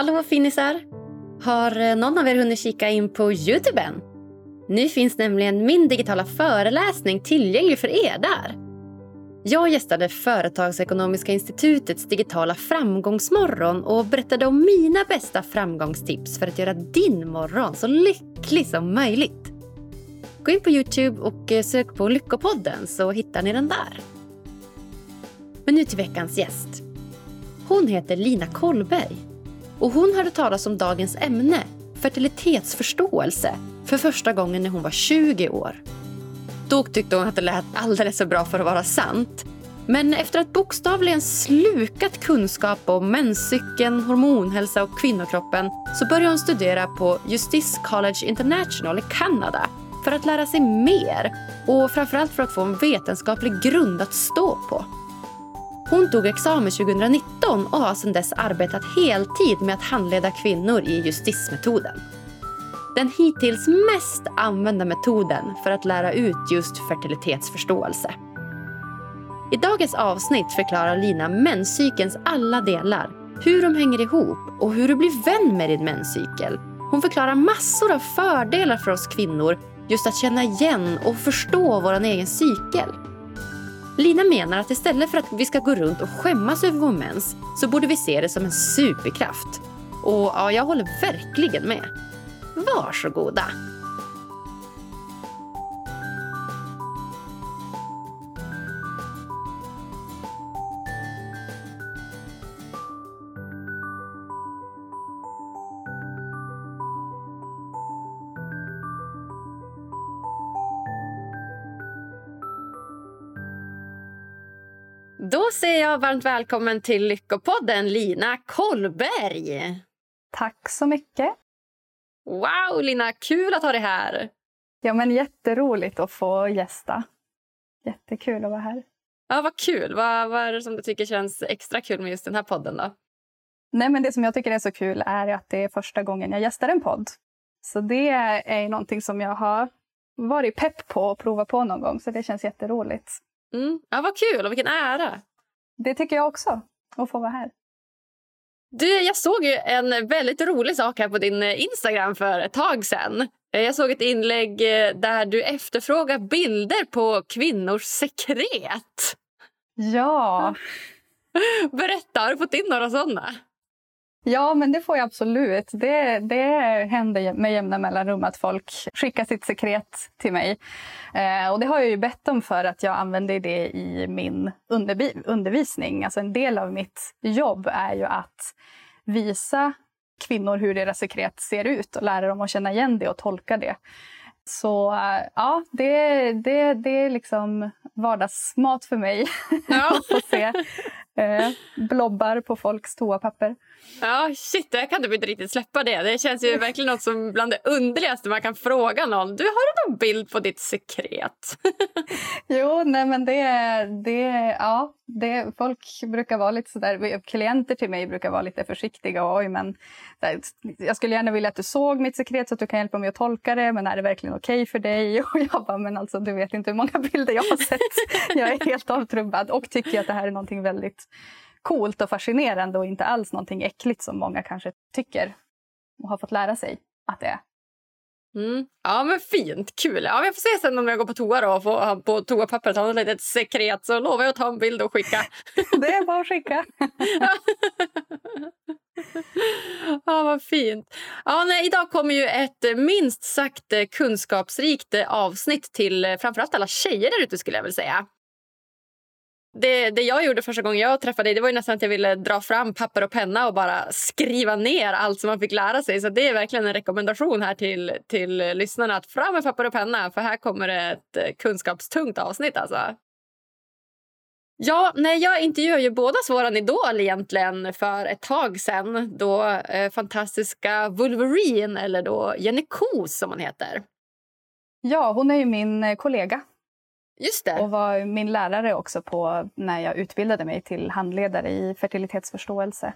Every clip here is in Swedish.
Hallå finisar! Har eh, någon av er hunnit kika in på Youtube än? Nu finns nämligen min digitala föreläsning tillgänglig för er där. Jag gästade Företagsekonomiska institutets digitala framgångsmorgon och berättade om mina bästa framgångstips för att göra din morgon så lycklig som möjligt. Gå in på Youtube och eh, sök på Lyckopodden så hittar ni den där. Men nu till veckans gäst. Hon heter Lina Kollberg och hon hörde talas om dagens ämne, fertilitetsförståelse, för första gången när hon var 20 år. Då tyckte hon att det lät alldeles för bra för att vara sant. Men efter att bokstavligen slukat kunskap om menscykeln, hormonhälsa och kvinnokroppen så började hon studera på Justice College International i Kanada för att lära sig mer och framförallt för att få en vetenskaplig grund att stå på. Hon tog examen 2019 och har sedan dess arbetat heltid med att handleda kvinnor i justismetoden. Den hittills mest använda metoden för att lära ut just fertilitetsförståelse. I dagens avsnitt förklarar Lina menscykelns alla delar, hur de hänger ihop och hur du blir vän med din menscykel. Hon förklarar massor av fördelar för oss kvinnor just att känna igen och förstå vår egen cykel. Lina menar att istället för att vi ska gå runt och skämmas över vår mens så borde vi se det som en superkraft. Och ja, jag håller verkligen med. Varsågoda! Säger jag varmt välkommen till Lyckopodden, Lina Kollberg. Tack så mycket. Wow, Lina! Kul att ha dig här. Ja, men Jätteroligt att få gästa. Jättekul att vara här. Ja, Vad kul. Vad, vad är det som du tycker känns extra kul med just den här podden? då? Nej, men Det som jag tycker är så kul är att det är första gången jag gästar en podd. Så det är någonting som jag har varit pepp på att prova på någon gång. Så det känns jätteroligt. Mm. Ja, vad kul och vilken ära. Det tycker jag också, att få vara här. Du, jag såg ju en väldigt rolig sak här på din Instagram för ett tag sedan. Jag såg ett inlägg eh, där du efterfrågar bilder på kvinnors sekret. Ja. Berätta, har du fått in några såna? Ja, men det får jag absolut. Det, det händer med jämna mellanrum att folk skickar sitt sekret till mig. Eh, och Det har jag ju bett om för att jag använder det i min undervisning. Alltså en del av mitt jobb är ju att visa kvinnor hur deras sekret ser ut och lära dem att känna igen det och tolka det. Så ja, det, det, det är liksom vardagsmat för mig ja. att få se eh, blobbar på folks toapapper. Ja, shit, jag kan typ inte riktigt släppa det. Det känns ju verkligen något som bland det underligaste man kan fråga någon. Du, har du någon bild på ditt sekret? jo, nej men det, det, ja, det, folk brukar vara lite sådär, klienter till mig brukar vara lite försiktiga. Oj, men där, jag skulle gärna vilja att du såg mitt sekret så att du kan hjälpa mig att tolka det, men är det verkligen okej okay för dig? Och jag bara, men alltså du vet inte hur många bilder jag har sett. Jag är helt avtrubbad och tycker att det här är någonting väldigt coolt och fascinerande och inte alls någonting äckligt som många kanske tycker och har fått lära sig att det är. Mm. Ja, men fint. Kul. Ja, jag får se sen om jag går på toa då och får på toapappret ha ett litet sekret så lovar jag att ta en bild och skicka. det är bara att skicka. ja, vad fint. Ja, nej, idag kommer ju ett minst sagt kunskapsrikt avsnitt till framförallt alla tjejer där ute skulle jag vilja säga. Det, det jag gjorde första gången jag träffade dig det var ju nästan att jag ville dra fram papper och penna och bara skriva ner allt som man fick lära sig. Så det är verkligen en rekommendation här till, till lyssnarna att fram med papper och penna för här kommer ett eh, kunskapstungt avsnitt alltså. Ja, nej, jag intervjuade ju båda våran idol egentligen för ett tag sen. Då eh, fantastiska Wolverine, eller då Jenny Kos som hon heter. Ja, hon är ju min eh, kollega Just det. Och var min lärare också på när jag utbildade mig till handledare i fertilitetsförståelse.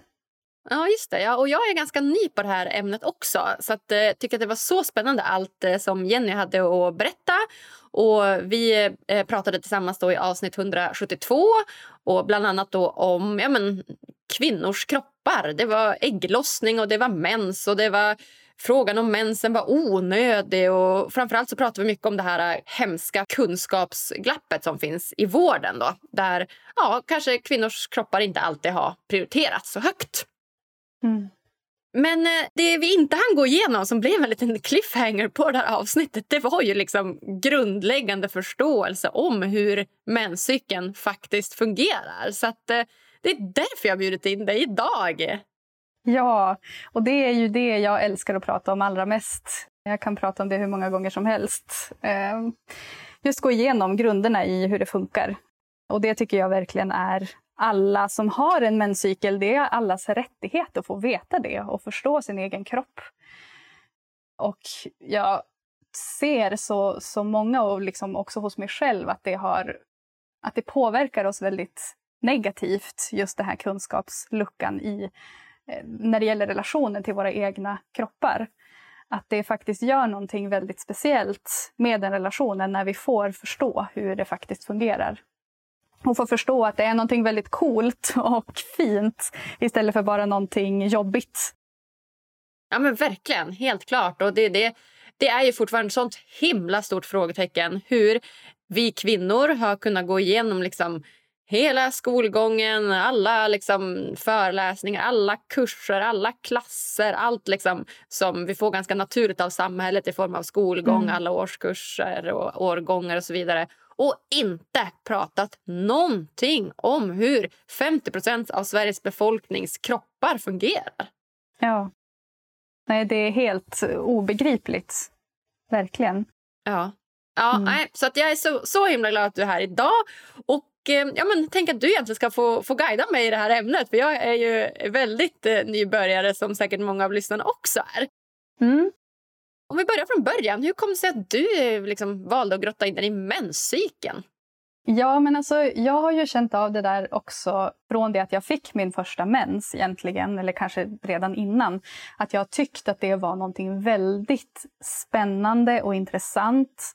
Ja, just det. Ja, och jag är ganska ny på det här ämnet också. Så att, eh, tycker att det var så spännande allt eh, som Jenny hade att berätta. Och vi eh, pratade tillsammans då i avsnitt 172 och bland annat då om ja, men, kvinnors kroppar. Det var ägglossning och det var mens och det var frågan om mensen var onödig. Och framförallt så pratar vi mycket om det här hemska kunskapsglappet som finns i vården. Då, där ja, kanske kvinnors kroppar inte alltid har prioriterats så högt. Mm. Men eh, det vi inte hann gå igenom, som blev en liten cliffhanger på det här avsnittet det var ju liksom grundläggande förståelse om hur menscykeln faktiskt fungerar. Så att, eh, det är därför jag har bjudit in dig idag. Ja, och det är ju det jag älskar att prata om allra mest. Jag kan prata om det hur många gånger som helst. Ehm, just gå igenom grunderna i hur det funkar. Och det tycker jag verkligen är alla som har en menscykel, det är allas rättighet att få veta det och förstå sin egen kropp. Och jag ser så, så många, och liksom också hos mig själv, att det, har, att det påverkar oss väldigt negativt, just den här kunskapsluckan i, Eh, när det gäller relationen till våra egna kroppar. Att det faktiskt gör någonting väldigt speciellt med den relationen när vi får förstå hur det faktiskt fungerar och får förstå att det är någonting väldigt coolt och fint istället för bara någonting jobbigt. Ja men verkligen, helt klart. Och det, det, det är ju fortfarande ett sånt himla stort frågetecken hur vi kvinnor har kunnat gå igenom liksom hela skolgången, alla liksom föreläsningar, alla kurser, alla klasser. Allt liksom som vi får ganska naturligt av samhället i form av skolgång, mm. alla årskurser och årgångar och så vidare och inte pratat någonting om hur 50% av Sveriges befolknings kroppar fungerar. Ja. Nej, det är helt obegripligt. Verkligen. Ja. Ja, mm. nej, så att jag är så, så himla glad att du är här idag. Och ja, men, tänk att du egentligen ska få, få guida mig i det här ämnet. För Jag är ju väldigt eh, nybörjare, som säkert många av lyssnarna också är. Mm. Om vi börjar från början, hur kom det sig att du liksom valde att grotta in dig i menscykeln? Ja, men alltså, jag har ju känt av det där också från det att jag fick min första mens egentligen, eller kanske redan innan. Att jag tyckte att det var någonting väldigt spännande och intressant.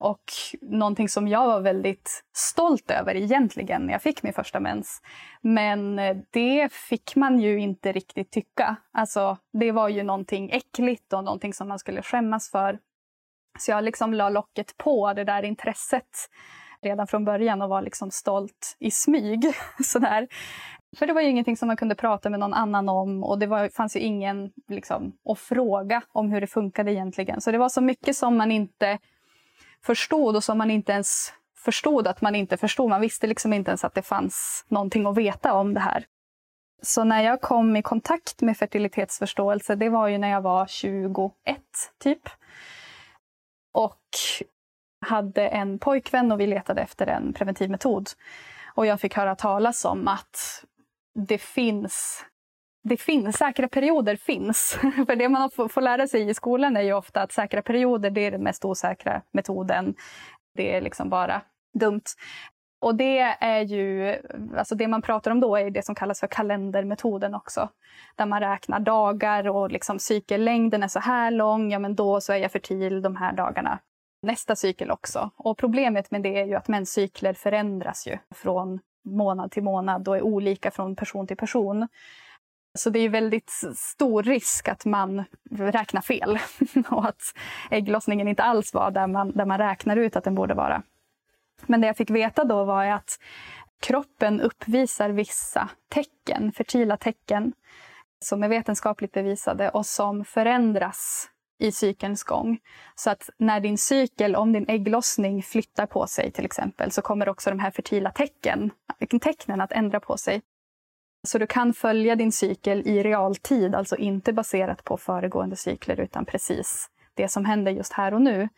Och någonting som jag var väldigt stolt över egentligen när jag fick min första mens. Men eh, det fick man ju inte riktigt tycka. Alltså, det var ju någonting äckligt och någonting som man skulle skämmas för. Så jag liksom la locket på det där intresset redan från början och var liksom stolt i smyg. Sådär. För det var ju ingenting som man kunde prata med någon annan om och det var, fanns ju ingen liksom, att fråga om hur det funkade egentligen. Så det var så mycket som man inte förstod och som man inte ens förstod att man inte förstod. Man visste liksom inte ens att det fanns någonting att veta om det här. Så när jag kom i kontakt med fertilitetsförståelse, det var ju när jag var 21 typ. Och hade en pojkvän och vi letade efter en preventivmetod. Och jag fick höra talas om att det finns det finns, säkra perioder finns. För det man får, lära sig i skolan är ju ofta att säkra perioder det är den mest osäkra metoden. Det är liksom bara dumt. Och det är ju, alltså det man pratar om då är det som kallas för kalendermetoden också. Där man räknar dagar och liksom cykellängden är så här lång, ja men då så är jag fertil de här dagarna. Nästa cykel också. Och problemet med det är ju att menscykler förändras ju från månad till månad och är olika från person till person. Så det är väldigt stor risk att man räknar fel och att ägglossningen inte alls var där man, där man räknar ut att den borde vara. Men det jag fick veta då var att kroppen uppvisar vissa tecken, fertila tecken som är vetenskapligt bevisade och som förändras i cykelns gång. Så att när din cykel, om din ägglossning flyttar på sig till exempel, så kommer också de här fertila tecken, tecknen att ändra på sig. Så du kan följa din cykel i realtid, alltså inte baserat på föregående cykler utan precis det som händer just här och nu.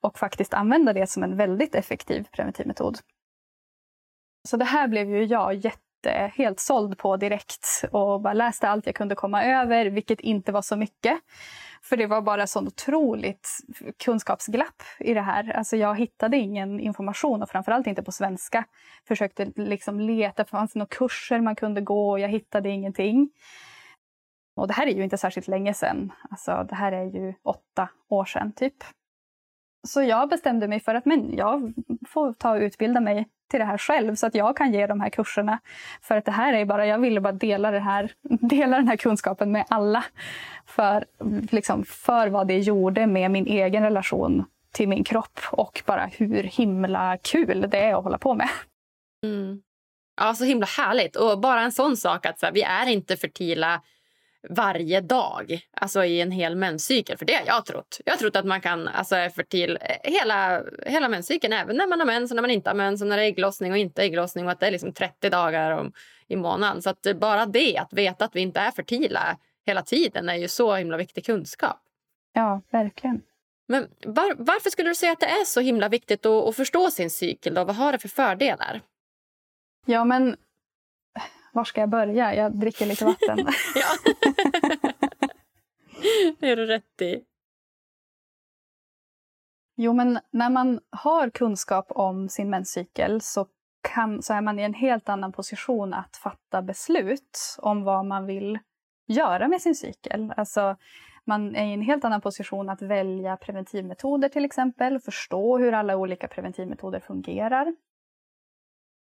Och faktiskt använda det som en väldigt effektiv preventivmetod. Så det här blev ju jag jätte, Eh, helt såld på direkt och bara läste allt jag kunde komma över, vilket inte var så mycket. För det var bara sånt otroligt kunskapsglapp i det här. Alltså jag hittade ingen information och framförallt inte på svenska. Försökte liksom leta, fanns det några kurser man kunde gå och jag hittade ingenting. Och det här är ju inte särskilt länge sedan. Alltså det här är ju åtta år sedan typ. Så jag bestämde mig för att men jag får ta och utbilda mig till det här själv så att jag kan ge de här kurserna. För att det här är bara, jag ville bara dela, det här, dela den här kunskapen med alla. För, liksom, för vad det gjorde med min egen relation till min kropp och bara hur himla kul det är att hålla på med. Mm. Ja, så himla härligt. Och bara en sån sak att så här, vi är inte fertila varje dag, alltså i en hel menscykel. För det har jag trott. Jag har trott att man kan alltså, är fertil hela, hela menscykeln, även när man har mens och när man inte har mens och när det är ägglossning och inte ägglossning och att det är liksom 30 dagar om, i månaden. Så att bara det, att veta att vi inte är fertila hela tiden är ju så himla viktig kunskap. Ja, verkligen. Men var, varför skulle du säga att det är så himla viktigt att, att förstå sin cykel? Då? Vad har det för fördelar? Ja, men var ska jag börja? Jag dricker lite vatten. ja. det gör du rätt i. Jo, men när man har kunskap om sin menscykel så, kan, så är man i en helt annan position att fatta beslut om vad man vill göra med sin cykel. Alltså, man är i en helt annan position att välja preventivmetoder till exempel, förstå hur alla olika preventivmetoder fungerar.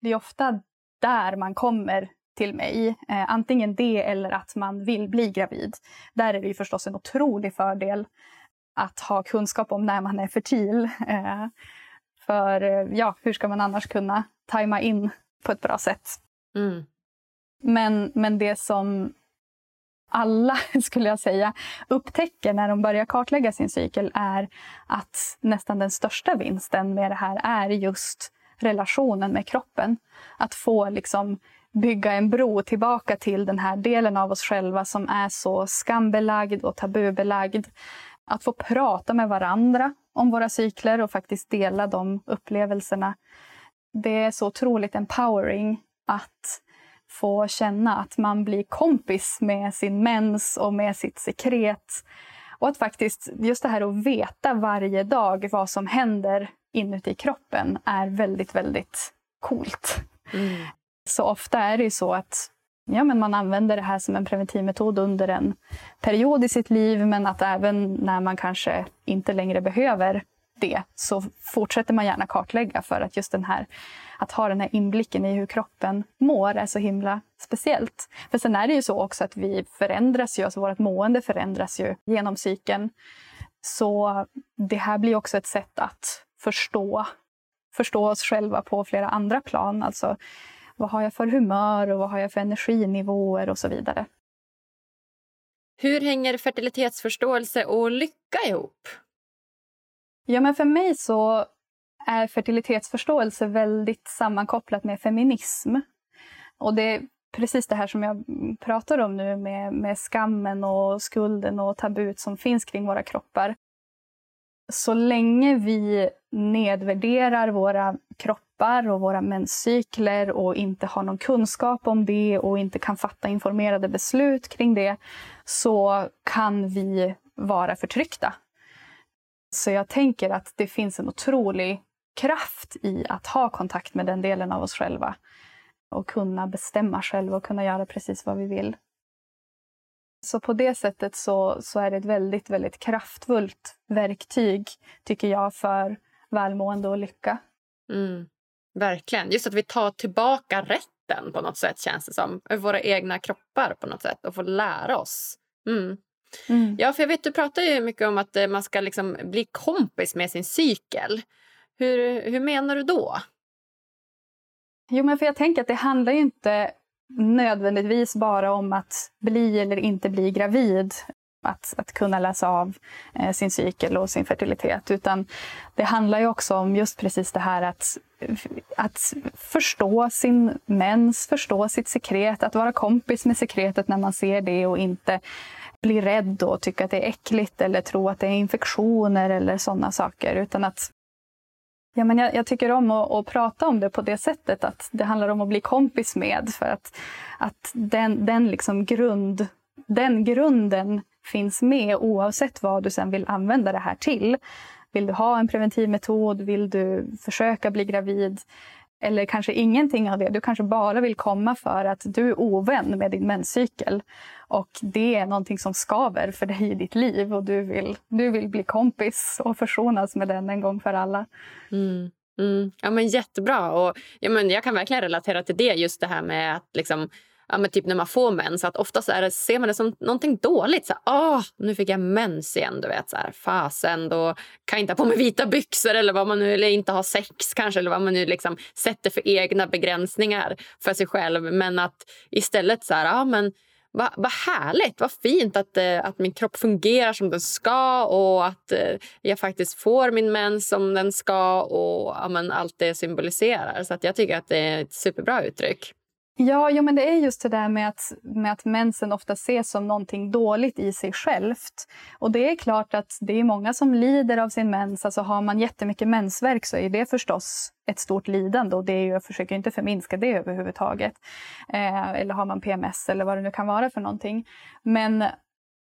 Det är ofta där man kommer till mig. Eh, antingen det eller att man vill bli gravid. Där är det ju förstås en otrolig fördel att ha kunskap om när man är fertil. Eh, för eh, ja, hur ska man annars kunna tajma in på ett bra sätt? Mm. Men, men det som alla, skulle jag säga, upptäcker när de börjar kartlägga sin cykel är att nästan den största vinsten med det här är just relationen med kroppen. Att få liksom bygga en bro tillbaka till den här delen av oss själva som är så skambelagd och tabubelagd. Att få prata med varandra om våra cykler och faktiskt dela de upplevelserna. Det är så otroligt empowering att få känna att man blir kompis med sin mens och med sitt sekret. Och att faktiskt, just det här att veta varje dag vad som händer inuti kroppen är väldigt, väldigt coolt. Mm. Så ofta är det ju så att ja, men man använder det här som en preventivmetod under en period i sitt liv men att även när man kanske inte längre behöver det så fortsätter man gärna kartlägga för att just den här att ha den här inblicken i hur kroppen mår är så himla speciellt. För sen är det ju så också att vi förändras ju, alltså vårt mående förändras ju genom cykeln. Så det här blir också ett sätt att förstå, förstå oss själva på flera andra plan. Alltså vad har jag för humör och vad har jag för energinivåer och så vidare. Hur hänger fertilitetsförståelse och lycka ihop? Ja, men för mig så är fertilitetsförståelse väldigt sammankopplat med feminism. Och det är precis det här som jag pratar om nu med, med skammen och skulden och tabut som finns kring våra kroppar. Så länge vi nedvärderar våra kroppar och våra menscykler och inte har någon kunskap om det och inte kan fatta informerade beslut kring det så kan vi vara förtryckta. Så jag tänker att det finns en otrolig kraft i att ha kontakt med den delen av oss själva och kunna bestämma själva och kunna göra precis vad vi vill. Så på det sättet så, så är det ett väldigt, väldigt kraftfullt verktyg, tycker jag, för välmående och lycka. Mm, verkligen. Just att vi tar tillbaka rätten på något sätt, känns det som. Över våra egna kroppar på något sätt och får lära oss. Mm. Mm. Ja, för jag vet, du pratar ju mycket om att eh, man ska liksom bli kompis med sin cykel. Hur, hur menar du då? Jo, men för jag tänker att det handlar ju inte nödvändigtvis bara om att bli eller inte bli gravid. Att, att kunna läsa av eh, sin cykel och sin fertilitet. Utan det handlar ju också om just precis det här att, att förstå sin mens, förstå sitt sekret, att vara kompis med sekretet när man ser det och inte bli rädd och tycka att det är äckligt eller tro att det är infektioner eller sådana saker. Utan att Ja, men jag, jag tycker om att, att, prata om det på det sättet att det handlar om att bli kompis med. För att, att den, den, liksom grund, den grunden finns med oavsett vad du sen vill använda det här till. Vill du ha en preventivmetod? Vill du försöka bli gravid? eller kanske ingenting av det. Du kanske bara vill komma för att du är ovän med din menscykel. Och det är någonting som skaver för dig i ditt liv och du vill, du vill bli kompis och försonas med den en gång för alla. Mm. Mm. Ja, men jättebra. Och, ja, men jag kan verkligen relatera till det. Just det här med att liksom, ja, men typ när man får mens. Att oftast är det, ser man det som någonting dåligt. Så här, ah, nu fick jag mens igen. Du vet, så här, fasen, då kan jag inte ha på mig vita byxor eller vad man nu eller inte ha sex kanske. Eller vad man nu liksom sätter för egna begränsningar för sig själv. Men att istället så här, ja men vad, vad härligt, vad fint att, eh, att min kropp fungerar som den ska och att eh, jag faktiskt får min mens som den ska och ja, men allt det symboliserar. Så att jag tycker att det är ett superbra uttryck. Ja, jo, men det är just det där med att, med att mensen ofta ses som någonting dåligt i sig självt. Och det är klart att det är många som lider av sin mens. Alltså har man jättemycket mensvärk så är det förstås ett stort lidande och det är ju, jag försöker inte förminska det överhuvudtaget. Eh, eller har man PMS eller vad det nu kan vara för någonting. Men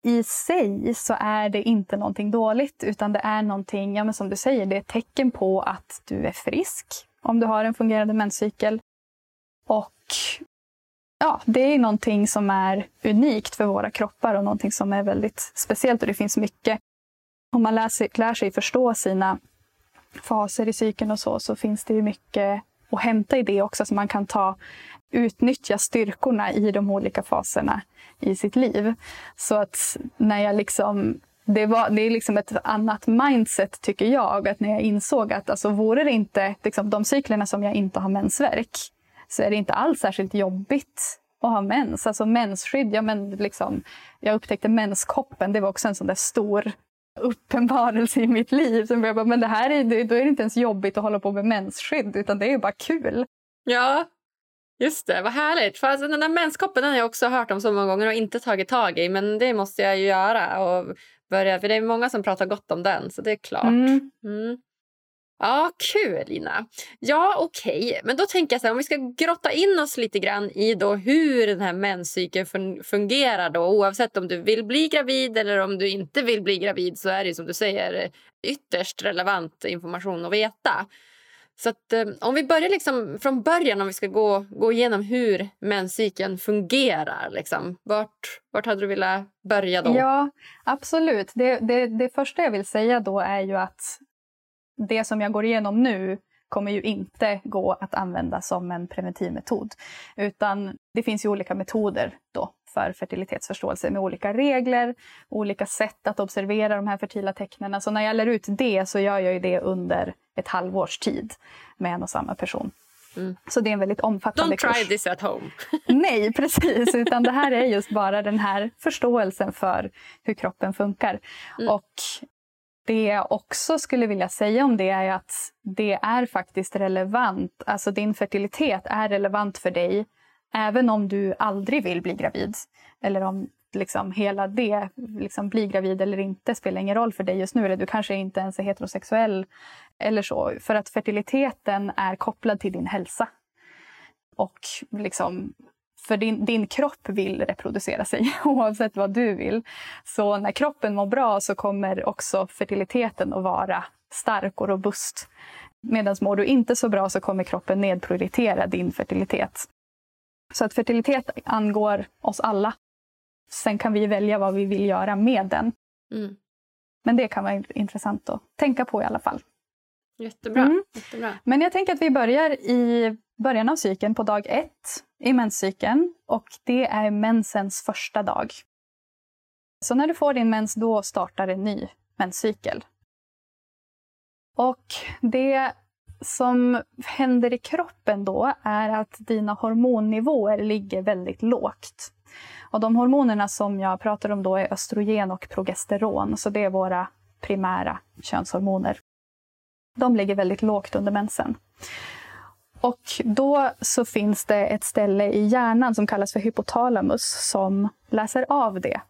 i sig så är det inte någonting dåligt utan det är någonting, ja, men som du säger, det är ett tecken på att du är frisk om du har en fungerande menscykel. Och ja, det är någonting som är unikt för våra kroppar och någonting som är väldigt speciellt. Och det finns mycket, om man lär sig, lär sig förstå sina faser i cykeln och så, så finns det ju mycket att hämta i det också. Så man kan ta, utnyttja styrkorna i de olika faserna i sitt liv. Så att när jag liksom det, var, det är liksom ett annat mindset, tycker jag. Att när jag insåg att alltså, vore det inte liksom, de cyklerna som jag inte har mensvärk så är det inte alls särskilt jobbigt att ha mens. Alltså mensskydd, ja, men liksom, jag upptäckte menskoppen, det var också en sån där stor uppenbarelse i mitt liv. Så jag bara, men det här är, då är det inte ens jobbigt att hålla på med mensskydd, utan det är bara kul. Ja, just det. Vad härligt. För alltså, den där menskoppen den har jag också hört om så många gånger och inte tagit tag i. Men det måste jag ju göra. Och börja, för det är många som pratar gott om den, så det är klart. Mm. Mm. Ja, kul Lina. Ja, okej. Okay. Men då tänker jag så här, om vi ska grotta in oss lite grann i då hur den här menscykeln fungerar då. Oavsett om du vill bli gravid eller om du inte vill bli gravid så är det som du säger ytterst relevant information att veta. Så att, eh, om vi börjar liksom från början, om vi ska gå, gå igenom hur menscykeln fungerar. Liksom. Vart, vart hade du velat börja då? Ja, absolut. Det, det, det första jag vill säga då är ju att det som jag går igenom nu kommer ju inte gå att använda som en preventivmetod. Utan det finns ju olika metoder då för fertilitetsförståelse med olika regler, olika sätt att observera de här fertila tecknen. Så när jag lär ut det så gör jag ju det under ett halvårs tid med en och samma person. Mm. Så det är en väldigt omfattande Don't try this at home. Nej, precis. Utan det här är just bara den här förståelsen för hur kroppen funkar. Mm. Och det jag också skulle vilja säga om det är att det är faktiskt relevant. Alltså din fertilitet är relevant för dig även om du aldrig vill bli gravid. Eller om liksom hela det, liksom bli gravid eller inte, spelar ingen roll för dig just nu. Eller du kanske inte ens är heterosexuell eller så. För att fertiliteten är kopplad till din hälsa. Och liksom för din, din kropp vill reproducera sig oavsett vad du vill. Så när kroppen mår bra så kommer också fertiliteten att vara stark och robust. Medan mår du inte så bra så kommer kroppen nedprioritera din fertilitet. Så att fertilitet angår oss alla. Sen kan vi välja vad vi vill göra med den. Mm. Men det kan vara intressant att tänka på i alla fall. Jättebra. Mm. Jättebra. Men jag tänker att vi börjar i början av cykeln på dag ett i menscykeln och det är mensens första dag. Så när du får din mens då startar en ny menscykel. Och det som händer i kroppen då är att dina hormonnivåer ligger väldigt lågt. Och de hormonerna som jag pratar om då är östrogen och progesteron, så det är våra primära könshormoner. De ligger väldigt lågt under mensen. Och då så finns det ett ställe i hjärnan som kallas för hypotalamus som läser av det.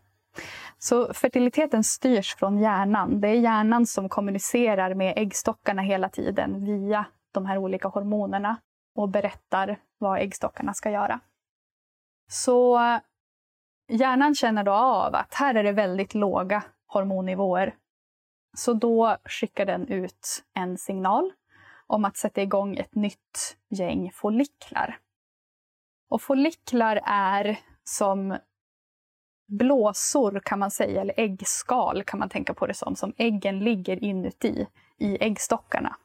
Så fertiliteten styrs från hjärnan. Det är hjärnan som kommunicerar med äggstockarna hela tiden via de här olika hormonerna och berättar vad äggstockarna ska göra. Så hjärnan känner då av att här är det väldigt låga hormonnivåer. Så då skickar den ut en signal om att sätta igång ett nytt gäng folliklar. Och folliklar är som blåsor kan man säga, eller äggskal kan man tänka på det som, som äggen ligger inuti i äggstockarna.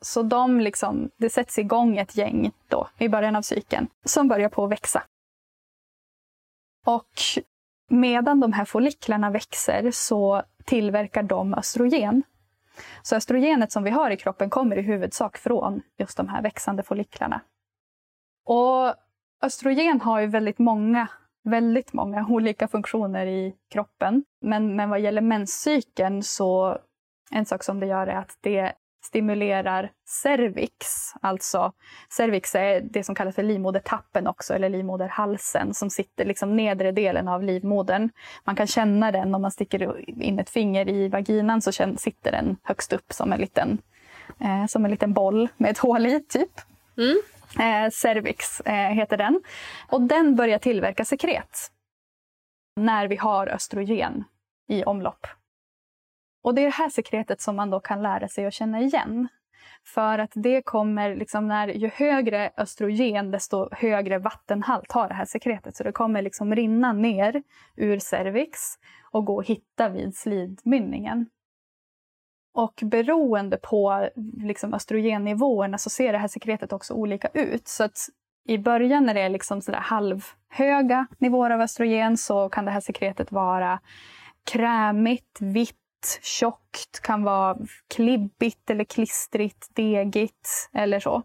Så de liksom, det sätts igång ett gäng då i början av cykeln som börjar på att växa. Och medan de här folliklarna växer så tillverkar de östrogen. Så östrogenet som vi har i kroppen kommer i huvudsak från just de här växande folliklarna. Och östrogen har ju väldigt många, väldigt många olika funktioner i kroppen. Men, men vad gäller menscykeln så en sak som det gör är att det stimulerar cervix. Alltså cervix är det som kallas för livmodertappen också, eller livmoderhalsen som sitter liksom nedre delen av livmodern. Man kan känna den om man sticker in ett finger i vaginan så sitter den högst upp som en liten, eh, som en liten boll med ett hål i, typ. Mm. Eh, cervix eh, heter den. Och den börjar tillverka sekret när vi har östrogen i omlopp. Och det är det här sekretet som man då kan lära sig att känna igen. För att det kommer, liksom när, ju högre östrogen desto högre vattenhalt har det här sekretet. Så det kommer liksom rinna ner ur cervix och gå att hitta vid slidmynningen. Och beroende på liksom östrogennivåerna så ser det här sekretet också olika ut. Så att i början när det är liksom sådär halvhöga nivåer av östrogen så kan det här sekretet vara krämigt, vitt, tjockt, kan vara klibbigt eller klistrigt, degigt eller så.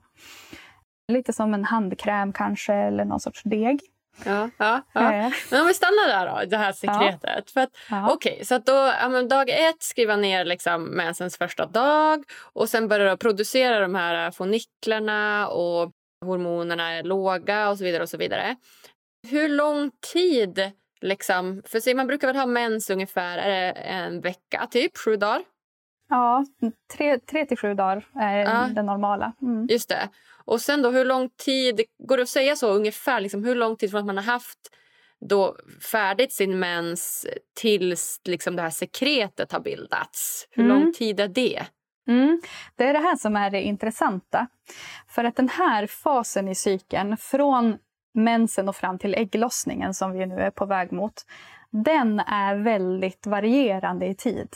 Lite som en handkräm kanske, eller någon sorts deg. Ja, ja, ja. Eh. Men om vi stannar där då, det här sekretet. Ja. ja. Okej, okay, så att då, ja, dag ett skriva ner liksom mensens första dag och sen börjar producera de här foniklarna och hormonerna är låga och så vidare. och så vidare. Hur lång tid Liksom, för se, man brukar väl ha mens ungefär är det en vecka, typ sju dagar? Ja, tre, tre till sju dagar är ja. det normala. Mm. Just det. Och sen då, hur lång tid, går det att säga så ungefär, liksom, hur lång tid från att man har haft då färdigt sin mens tills liksom, det här sekretet har bildats? Hur mm. lång tid är det? Mm. Det är det här som är det intressanta. För att den här fasen i cykeln, från mensen och fram till ägglossningen som vi nu är på väg mot, den är väldigt varierande i tid.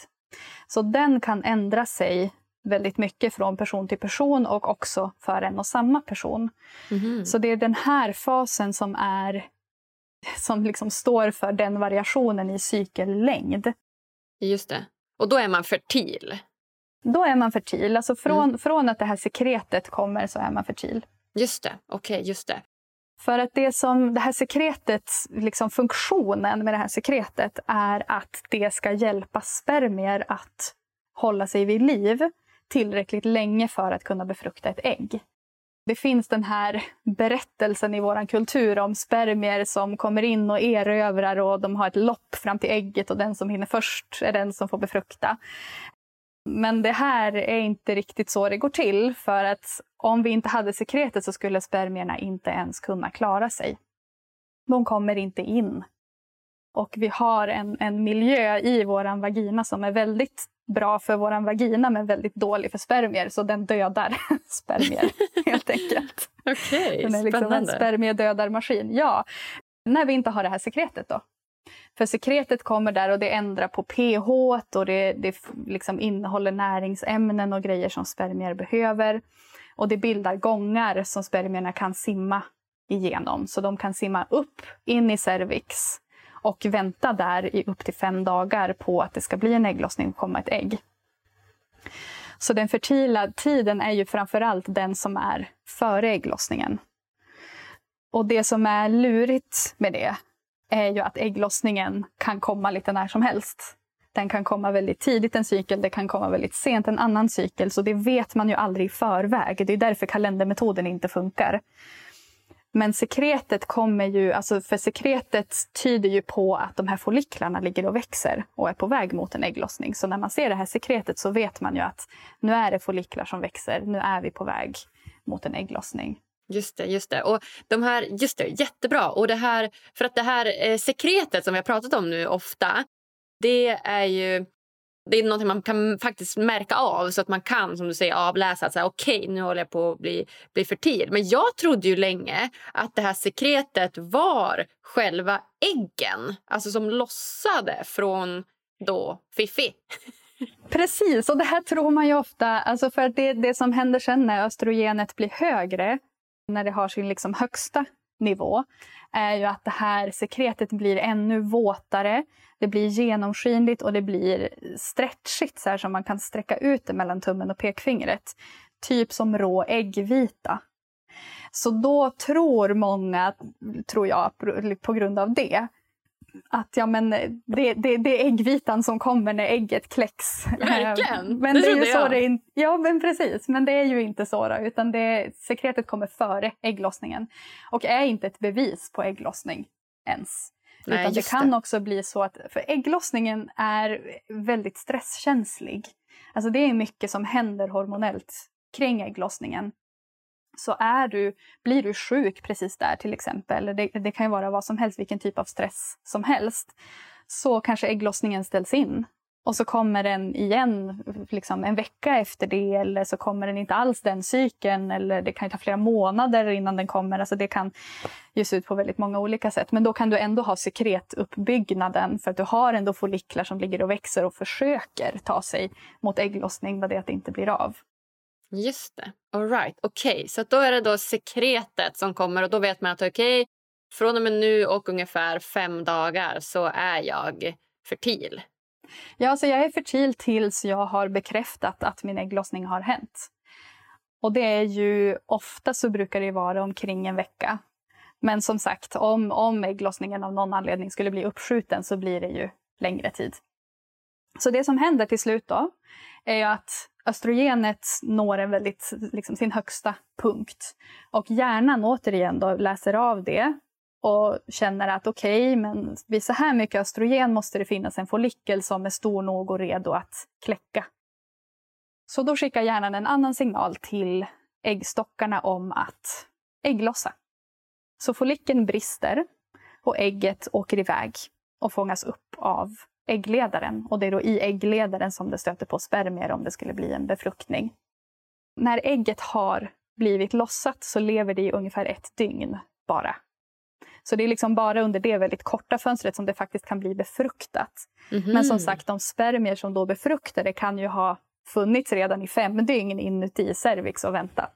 Så den kan ändra sig väldigt mycket från person till person och också för en och samma person. Mm. Så det är den här fasen som är som liksom står för den variationen i cykellängd. Just det. Och då är man fertil? Då är man fertil. Alltså från, mm. från att det här sekretet kommer så är man fertil. Just det. Okej, okay, just det. För att det som det här sekretet, liksom funktionen med det här sekretet är att det ska hjälpa spermier att hålla sig vid liv tillräckligt länge för att kunna befrukta ett ägg. Det finns den här berättelsen i vår kultur om spermier som kommer in och erövrar och de har ett lopp fram till ägget och den som hinner först är den som får befrukta. Men det här är inte riktigt så det går till för att om vi inte hade sekretet så skulle spermierna inte ens kunna klara sig. De kommer inte in. Och vi har en, en miljö i vår vagina som är väldigt bra för vår vagina men väldigt dålig för spermier. Så den dödar spermier helt enkelt. Okej, okay, Den är liksom spännande. en spermiedödarmaskin. Ja, när vi inte har det här sekretet då. För sekretet kommer där och det ändrar på pH och det, det liksom innehåller näringsämnen och grejer som spermier behöver. Och det bildar gångar som spermierna kan simma igenom. Så de kan simma upp in i cervix och vänta där i upp till fem dagar på att det ska bli en ägglossning och komma ett ägg. Så den fertila tiden är ju framförallt den som är före ägglossningen. Och det som är lurigt med det är ju att ägglossningen kan komma lite när som helst. Den kan komma väldigt tidigt en cykel, det kan komma väldigt sent en annan cykel. Så det vet man ju aldrig i förväg. Det är därför kalendermetoden inte funkar. Men sekretet kommer ju, alltså för sekretet tyder ju på att de här folliklarna ligger och växer och är på väg mot en ägglossning. Så när man ser det här sekretet så vet man ju att nu är det folliklar som växer, nu är vi på väg mot en ägglossning. Just det, just det. Och de här, just det, jättebra. Och det här, för att det här eh, sekretet som vi har pratat om nu ofta, det är ju det är något man kan faktiskt märka av så att man kan som du säger avläsa att okej okay, nu håller jag på att bli, bli fertil. Men jag trodde ju länge att det här sekretet var själva äggen, alltså som lossade från då Fifi. Precis, och det här tror man ju ofta, alltså för det, det som händer sen när östrogenet blir högre, när det har sin liksom högsta nivå, är ju att det här sekretet blir ännu våtare, det blir genomskinligt och det blir stretchigt så här som man kan sträcka ut det mellan tummen och pekfingret. Typ som rå äggvita. Så då tror många, tror jag, på grund av det, att ja, men det, det, det är äggvitan som kommer när ägget kläcks. Verkligen! Men det, det är ju så det är, Ja, men precis. Men det är ju inte så. Utan det, sekretet kommer före ägglossningen och är inte ett bevis på ägglossning ens. Nej, utan det kan det. också bli så att... För ägglossningen är väldigt stresskänslig. Alltså det är mycket som händer hormonellt kring ägglossningen så är du, blir du sjuk precis där till exempel, det, det kan ju vara vad som helst, vilken typ av stress som helst, så kanske ägglossningen ställs in. Och så kommer den igen liksom en vecka efter det eller så kommer den inte alls den cykeln eller det kan ta flera månader innan den kommer. Alltså det kan ju se ut på väldigt många olika sätt. Men då kan du ändå ha sekretuppbyggnaden för att du har ändå folliklar som ligger och växer och försöker ta sig mot ägglossning, vad det är att det inte blir av. Just det. All right. Okej, okay. så då är det då sekretet som kommer och då vet man att okej, okay, från och med nu och ungefär fem dagar så är jag fertil. Ja, så jag är fertil tills jag har bekräftat att min ägglossning har hänt. Och det är ju ofta så brukar det vara omkring en vecka. Men som sagt, om, om ägglossningen av någon anledning skulle bli uppskjuten så blir det ju längre tid. Så det som händer till slut då är att östrogenet når en väldigt, liksom, sin högsta punkt. Och hjärnan återigen då läser av det och känner att okej, okay, men vid så här mycket östrogen måste det finnas en follikel som är stor nog och redo att kläcka. Så då skickar hjärnan en annan signal till äggstockarna om att ägglossa. Så follikeln brister och ägget åker iväg och fångas upp av äggledaren. Och det är då i äggledaren som det stöter på spermier om det skulle bli en befruktning. När ägget har blivit lossat så lever det i ungefär ett dygn bara. Så det är liksom bara under det väldigt korta fönstret som det faktiskt kan bli befruktat. Mm -hmm. Men som sagt, de spermier som då befruktar det kan ju ha funnits redan i fem dygn inuti cervix och väntat.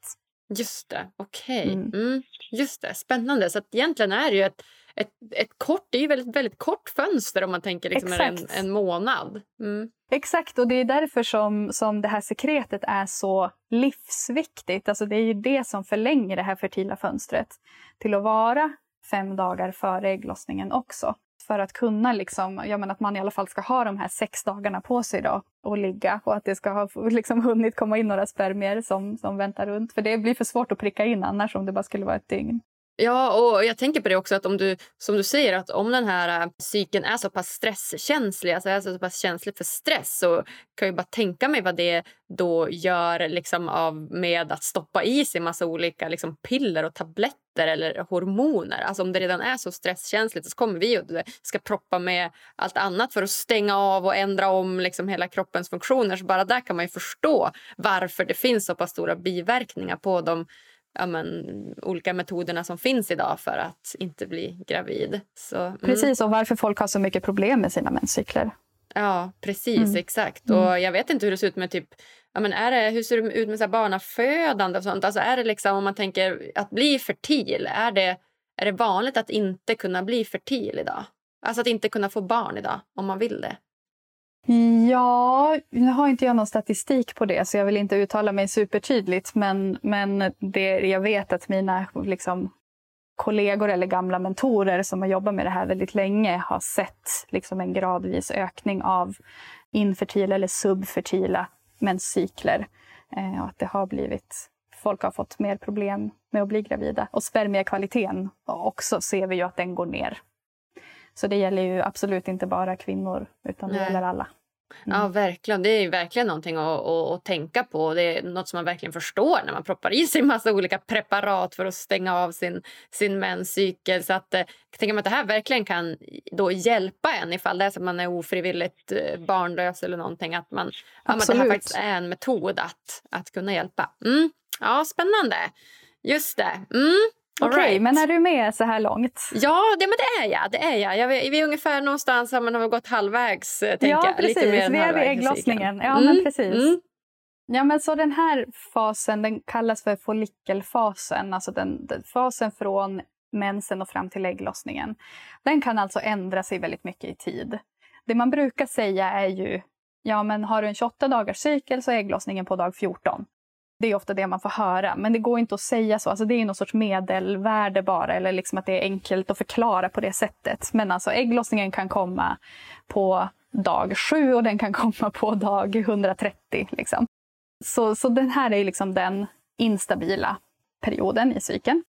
Just det, okej. Okay. Mm. Mm. Just det, spännande. Så egentligen är det ju ett ett, ett kort, det är ju väldigt, väldigt kort fönster om man tänker liksom en, en månad. Mm. Exakt, och det är därför som, som det här sekretet är så livsviktigt. Alltså det är ju det som förlänger det här fertila fönstret till att vara fem dagar före ägglossningen också. För att kunna liksom, ja men att man i alla fall ska ha de här sex dagarna på sig då och ligga och att det ska ha liksom hunnit komma in några spermier som, som väntar runt. För det blir för svårt att pricka in annars om det bara skulle vara ett dygn. Ja, och jag tänker på det också att om du, som du säger, att om den här psyken cykeln är så pass stresskänslig, alltså är så pass känslig för stress, så kan jag bara tänka mig vad det då gör liksom av med att stoppa i sig massa olika liksom piller och tabletter eller hormoner. Alltså om det redan är så stresskänsligt så kommer vi och ska proppa med allt annat för att stänga av och ändra om liksom hela kroppens funktioner. Så bara där kan man förstå varför det finns så pass stora biverkningar på de ja, men, olika metoderna som finns idag för att inte bli gravid. Så, mm. Precis, och varför folk har så mycket problem med sina menscykler. Ja, precis. Mm. Exakt. Och mm. Jag vet inte hur det ser ut med typ Ja, men är det, hur ser det ut med så barnafödande och sånt? Alltså är det liksom, om man tänker att bli fertil, är det, är det vanligt att inte kunna bli fertil idag? Alltså att inte kunna få barn idag om man vill det? Ja, nu har inte jag någon statistik på det så jag vill inte uttala mig supertydligt men, men det, jag vet att mina liksom, kollegor eller gamla mentorer som har jobbat med det här väldigt länge har sett liksom, en gradvis ökning av infertila eller subfertila menscykler. Eh, och att det har blivit folk har fått mer problem med att bli gravida. Och spermiekvaliteten också ser vi ju att den går ner. Så det gäller ju absolut inte bara kvinnor, utan det Nej. gäller alla. Mm. Ja, verkligen. Det är verkligen någonting att, att, att, tänka på. Det är något som man verkligen förstår när man proppar i sig massa olika preparat för att stänga av sin, sin menscykel. Så att, eh, jag tänker att det här verkligen kan då hjälpa en ifall det är så att man är ofrivilligt eh, barnlös eller någonting. Att, man, ja, att det här faktiskt är en metod att, att kunna hjälpa. Mm. Ja, spännande. Just det. Mm. Okej, okay, right. men är du med så här långt? Ja, det, men det är jag. Det är jag. jag vi är ungefär någonstans har man gått halvvägs. Eh, ja, precis. Lite mer vi är vid ägglossningen. Ja, mm. men precis. Mm. Ja, men så den här fasen den kallas för follikelfasen, alltså den, den, fasen från mensen och fram till ägglossningen. Den kan alltså ändra sig väldigt mycket i tid. Det man brukar säga är ju, ja men har du en 28 dagars cykel så är ägglossningen på dag 14. Det är ofta det man får höra, men det går inte att säga så. Alltså det är någon sorts medelvärde bara, eller liksom att det är enkelt att förklara på det sättet. Men alltså ägglossningen kan komma på dag 7 och den kan komma på dag 130. Liksom. Så, så den här är liksom den instabila perioden i cykeln.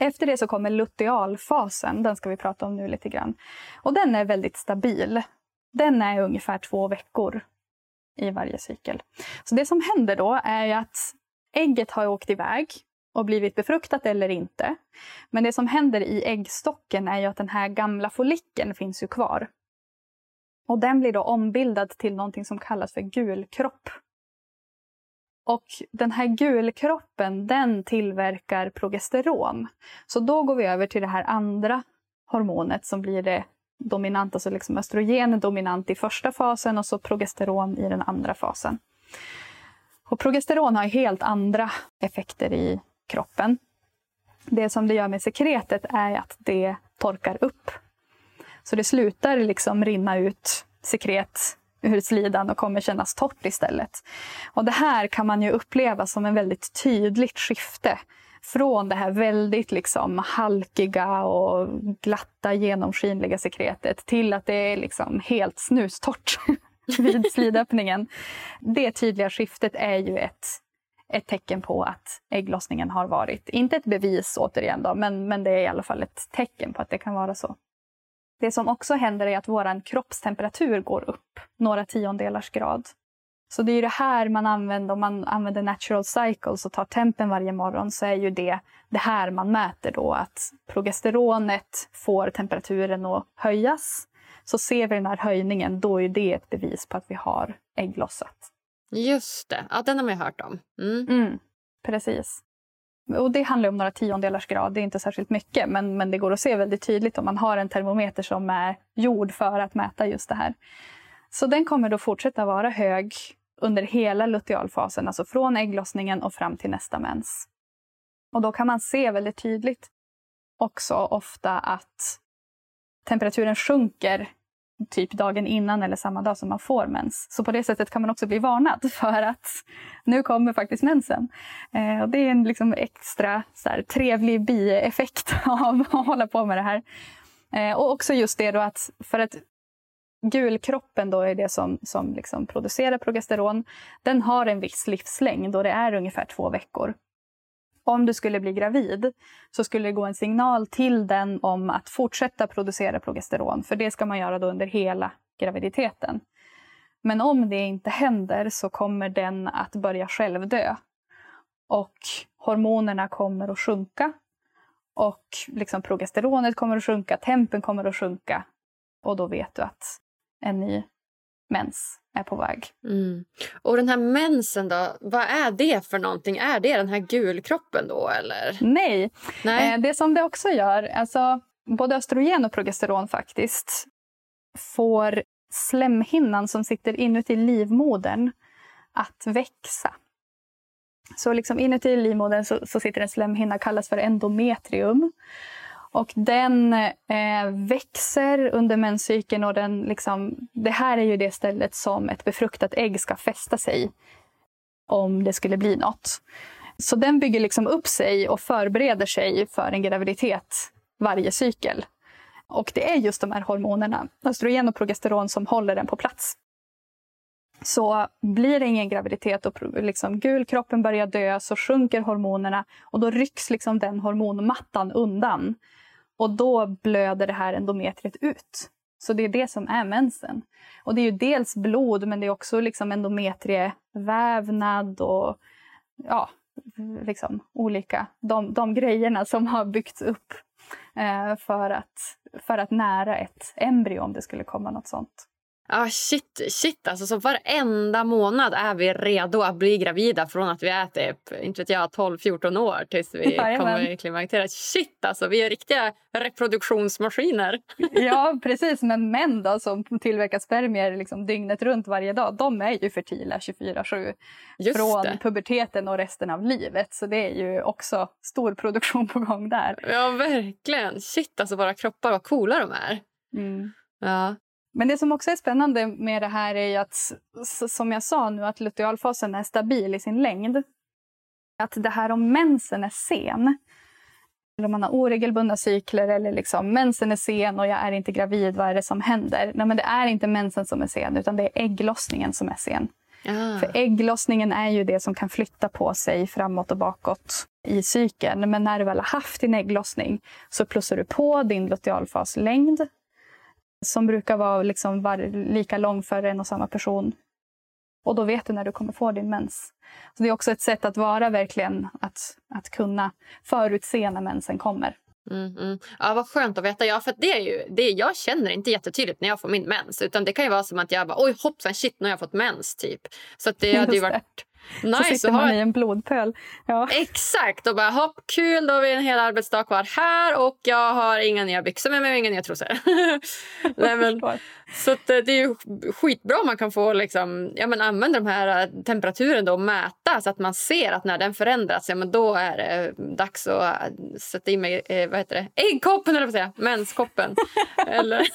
Efter det så kommer lutealfasen, den ska vi prata om nu lite grann. Och den är väldigt stabil. Den är ungefär två veckor i varje cykel. Så det som händer då är att ägget har åkt iväg och blivit befruktat eller inte. Men det som händer i äggstocken är ju att den här gamla follikeln finns ju kvar. Och den blir då ombildad till någonting som kallas för gulkropp. Och den här gulkroppen den tillverkar progesteron. Så då går vi över till det här andra hormonet som blir det dominant, alltså liksom östrogen är dominant i första fasen och så progesteron i den andra fasen. Och progesteron har helt andra effekter i kroppen. Det som det gör med sekretet är att det torkar upp. Så det slutar liksom rinna ut sekret ur slidan och kommer kännas torrt istället. Och det här kan man ju uppleva som en väldigt tydligt skifte från det här väldigt liksom halkiga och glatta genomskinliga sekretet till att det är liksom helt snustort vid slidöppningen. Det tydliga skiftet är ju ett, ett tecken på att ägglossningen har varit, inte ett bevis återigen då, men, men det är i alla fall ett tecken på att det kan vara så. Det som också händer är att vår kroppstemperatur går upp några tiondelars grad. Så det är det här man använder, om man använder natural cycles och tar tempen varje morgon så är ju det det här man mäter då att progesteronet får temperaturen att höjas. Så ser vi den här höjningen, då är det ett bevis på att vi har ägglossat. Just det, ja, den har man ju hört om. Mm. Mm, precis. Och det handlar om några tiondelars grad, det är inte särskilt mycket men, men det går att se väldigt tydligt om man har en termometer som är gjord för att mäta just det här. Så den kommer då fortsätta vara hög under hela lutealfasen, alltså från ägglossningen och fram till nästa mens. Och då kan man se väldigt tydligt också ofta att temperaturen sjunker typ dagen innan eller samma dag som man får mens. Så på det sättet kan man också bli varnad för att nu kommer faktiskt mensen. Eh, och det är en liksom extra så här, trevlig bieffekt av att hålla på med det här. Eh, och också just det då att för att gulkroppen då är det som, som liksom producerar progesteron. Den har en viss livslängd och det är ungefär två veckor. Om du skulle bli gravid så skulle det gå en signal till den om att fortsätta producera progesteron. För det ska man göra då under hela graviditeten. Men om det inte händer så kommer den att börja självdö. Och hormonerna kommer att sjunka. Och liksom progesteronet kommer att sjunka, tempen kommer att sjunka. Och då vet du att en ny mens är på väg. Mm. Och den här mensen då, vad är det för någonting? Är det den här gulkroppen då eller? Nej, Nej. Eh, det som det också gör, alltså både östrogen och progesteron faktiskt får slemhinnan som sitter inuti livmodern att växa. Så liksom inuti livmodern så, så sitter en slemhinna, kallas för endometrium. Och den eh, växer under menscykeln och den liksom, det här är ju det stället som ett befruktat ägg ska fästa sig om det skulle bli något. Så den bygger liksom upp sig och förbereder sig för en graviditet varje cykel. Och det är just de här hormonerna, östrogen och progesteron, som håller den på plats. Så blir det ingen graviditet och liksom gulkroppen börjar dö så sjunker hormonerna och då rycks liksom den hormonmattan undan. Och då blöder det här endometriet ut. Så det är det som är mensen. Och det är ju dels blod men det är också liksom endometrievävnad och ja, liksom olika, de, de grejerna som har byggts upp eh, för, att, för att nära ett embryo om det skulle komma något sånt. Ah, shit, shit alltså. Så varenda månad är vi redo att bli gravida från att vi är typ, inte vet jag, 12-14 år tills vi Jajamän. kommer klimakteriet. Shit alltså, vi är riktiga reproduktionsmaskiner. ja, precis. Men män då som tillverkar spermier liksom dygnet runt varje dag, de är ju fertila 24-7 från det. puberteten och resten av livet. Så det är ju också stor produktion på gång där. Ja, verkligen. Shit alltså, våra kroppar, vad coola de är. Mm. Ja. Men det som också är spännande med det här är att, som jag sa nu, att lutealfasen är stabil i sin längd. Att det här om mensen är sen, eller om man har oregelbundna cykler eller liksom mensen är sen och jag är inte gravid, vad är det som händer? Nej, men det är inte mensen som är sen, utan det är ägglossningen som är sen. Ah. För ägglossningen är ju det som kan flytta på sig framåt och bakåt i cykeln. Men när du väl har haft din ägglossning så plussar du på din lutealfaslängd som brukar vara liksom var, lika lång för en och samma person. Och då vet du när du kommer få din mens. Så det är också ett sätt att vara verkligen, att, att kunna förutse när mensen kommer. Mm, mm. Ja, vad skönt att veta. Ja, för det är ju, det, jag känner inte jättetydligt när jag får min mens. Utan Det kan ju vara som att jag bara, oj hoppsan shit nu har jag fått mens. typ. Så det hade ju varit Nice, så sitter man i en blodpöl. Ja. Exakt. Och bara hopp, kul, då har vi en hel arbetsdag kvar här och jag har inga nya byxor med mig och inga nya trosor. Nej, men, så eh, det är ju skitbra om man kan få liksom, ja, men använda de här eh, temperaturen då och mäta så att man ser att när den förändras, ja, men då är det dags att eh, sätta in mig vad heter det? äggkoppen, eller vad säga, menskoppen. eller,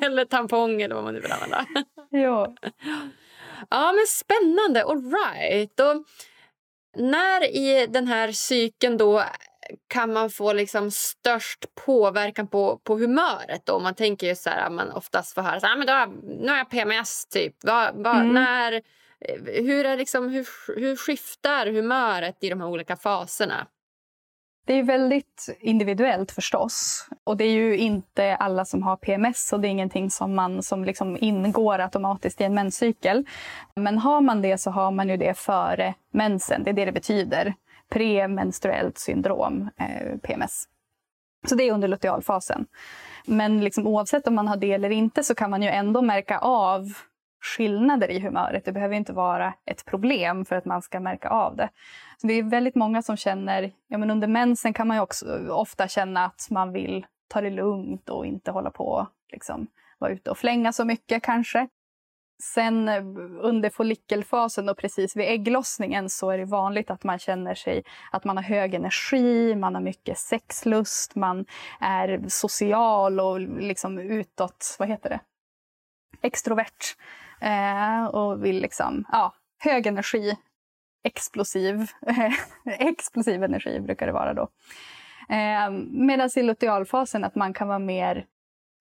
eller tampong eller vad man nu vill använda. ja. Ja, men spännande. All right. Och när i den här cykeln då kan man få liksom störst påverkan på, på humöret? Då? Man tänker ju så här, man oftast får höra så här, men då, nu har jag PMS. typ. Va, va, mm. när, hur, är liksom, hur, hur skiftar humöret i de här olika faserna? Det är väldigt individuellt förstås. Och det är ju inte alla som har PMS och det är ingenting som, man, som liksom ingår automatiskt i en menscykel. Men har man det så har man ju det före mensen. Det är det det betyder. Premenstruellt syndrom, eh, PMS. Så det är under lutealfasen. Men liksom, oavsett om man har det eller inte så kan man ju ändå märka av skillnader i humöret. Det behöver inte vara ett problem för att man ska märka av det. Så det är väldigt många som känner, ja men under mensen kan man också ofta känna att man vill ta det lugnt och inte hålla på liksom vara ute och flänga så mycket kanske. Sen eh, under follikelfasen och precis vid ägglossningen så är det vanligt att man känner sig att man har hög energi, man har mycket sexlust, man är social och liksom utåt, vad heter det? Extrovert. Eh, och vill liksom, ja, hög energi, explosiv, explosiv energi brukar det vara då. Eh, Medan i lutealfasen att man kan vara mer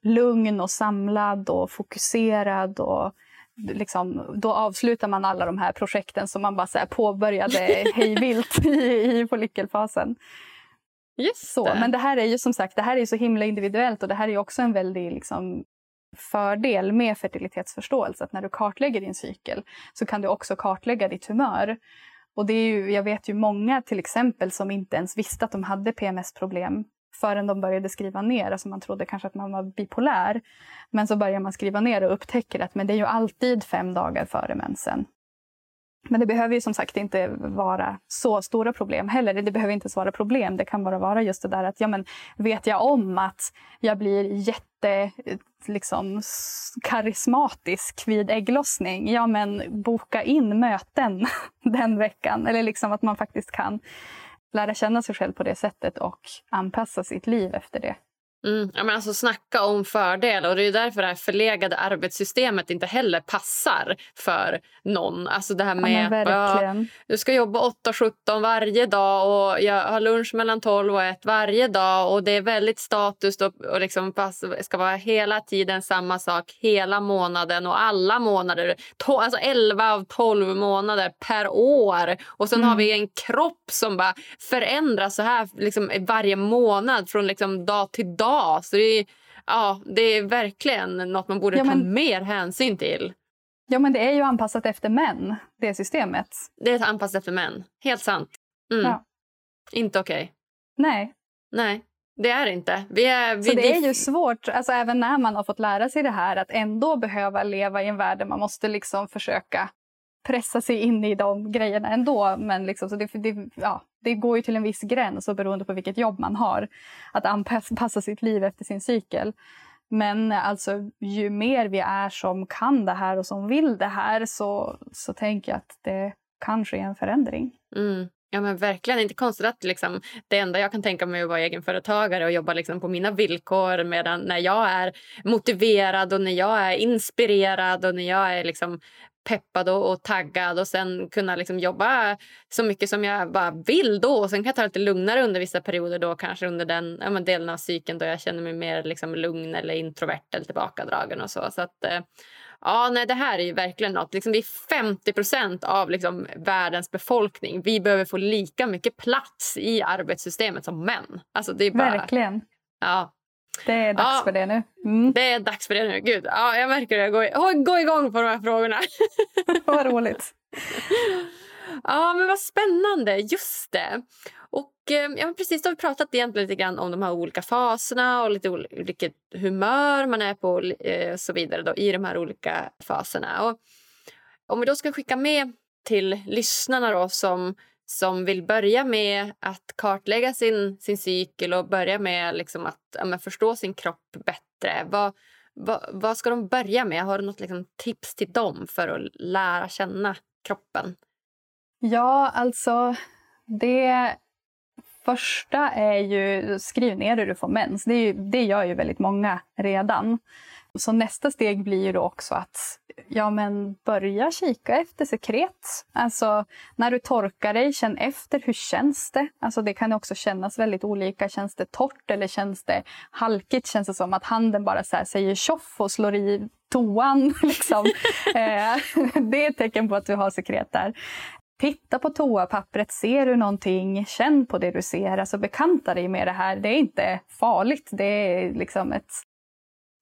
lugn och samlad och fokuserad och liksom, då avslutar man alla de här projekten som man bara så påbörjade hejvilt i, i follikelfasen. Just så, men det här är ju som sagt det här är så himla individuellt och det här är också en väldig liksom, fördel med fertilitetsförståelse. Att när du kartlägger din cykel så kan du också kartlägga ditt humör. Och det är ju, jag vet ju många till exempel som inte ens visste att de hade PMS-problem förrän de började skriva ner. Alltså man trodde kanske att man var bipolär. Men så börjar man skriva ner och upptäcker att men det är ju alltid fem dagar före mensen. Men det behöver ju som sagt inte vara så stora problem heller. Det behöver inte vara problem. Det kan bara vara just det där att ja, men vet jag om att jag blir jätte liksom, karismatisk vid ägglossning, ja men boka in möten den veckan. Eller liksom att man faktiskt kan lära känna sig själv på det sättet och anpassa sitt liv efter det. Mm, ja, men alltså snacka om fördel. Och det är därför det här förlegade arbetssystemet inte heller passar för någon. Alltså det här med ja, att du ska jobba 8-17 varje dag och jag har lunch mellan 12 och 1 varje dag. Och Det är väldigt status och, och liksom pass, ska vara hela tiden samma sak hela månaden och alla månader. To, alltså 11 av 12 månader per år. Och sen mm. har vi en kropp som bara förändras så här liksom varje månad från liksom dag till dag Så det är, ja, det är verkligen något man borde Ja, men- ta mer hänsyn till. Ja, men det är ju anpassat efter män, det systemet. Det är anpassat efter män. Helt sant. Mm. Ja. Inte okej. Nej, Nej, det är inte. Vi är, vi, så det är ju svårt, alltså även när man har fått lära sig det här, att ändå behöva leva i en värld där man måste liksom försöka pressa sig in i de grejerna ändå. Men liksom, så det, det, ja, det går ju till en viss gräns och beroende på vilket jobb man har. Att anpassa sitt liv efter sin cykel. Men alltså, ju mer vi är som kan det här och som vill det här så, så tänker jag att det kan ske en förändring. Mm. Ja, men verkligen inte konstigt att liksom, det enda jag kan tänka mig är att vara egenföretagare och jobba liksom på mina villkor medan när jag är motiverad och när jag är inspirerad och när jag är liksom peppad och, och taggad och sen kunna liksom jobba så mycket som jag bara vill då. Och sen kan jag ta det lite lugnare under vissa perioder då kanske under den ja, delen av cykeln då jag känner mig mer liksom lugn eller introvert eller tillbakadragen och så. Så att eh, Ja, nej, det här är ju verkligen något. Liksom, vi är 50% av liksom, världens befolkning. Vi behöver få lika mycket plats i arbetssystemet som män. Alltså, det är bara, Verkligen. Ja, Det är dags Ja. för det nu. Mm. det är dags för det nu. Gud, ja, jag märker det. Jag går, oh, går igång på de här frågorna. Vad roligt. Ja, men vad spännande. Just det. Och eh, ja, precis, då har vi pratat egentligen lite grann om de här olika faserna och lite ol- vilket humör man är på och eh, så vidare då, i de här olika faserna. Och om vi då ska skicka med till lyssnarna då, som, som vill börja med att kartlägga sin, sin cykel och börja med liksom att ja, men förstå sin kropp bättre. Vad, vad, vad ska de börja med? Har du något liksom, tips till dem för att lära känna kroppen? Ja, alltså det första är ju skriv ner hur du får mens. Det, är ju, det gör ju väldigt många redan. Så nästa steg blir ju då också att ja, men börja kika efter sekret. Alltså när du torkar dig, känn efter hur känns det? Alltså det kan också kännas väldigt olika. Känns det torrt eller känns det halkigt? Känns det som att handen bara så här säger tjoff och slår i toan? Liksom. Eh, det är ett tecken på att du har sekret där. Titta på toapappret, ser du någonting? Känn på det du ser. Alltså bekanta dig med det här. Det är inte farligt. Det är liksom ett...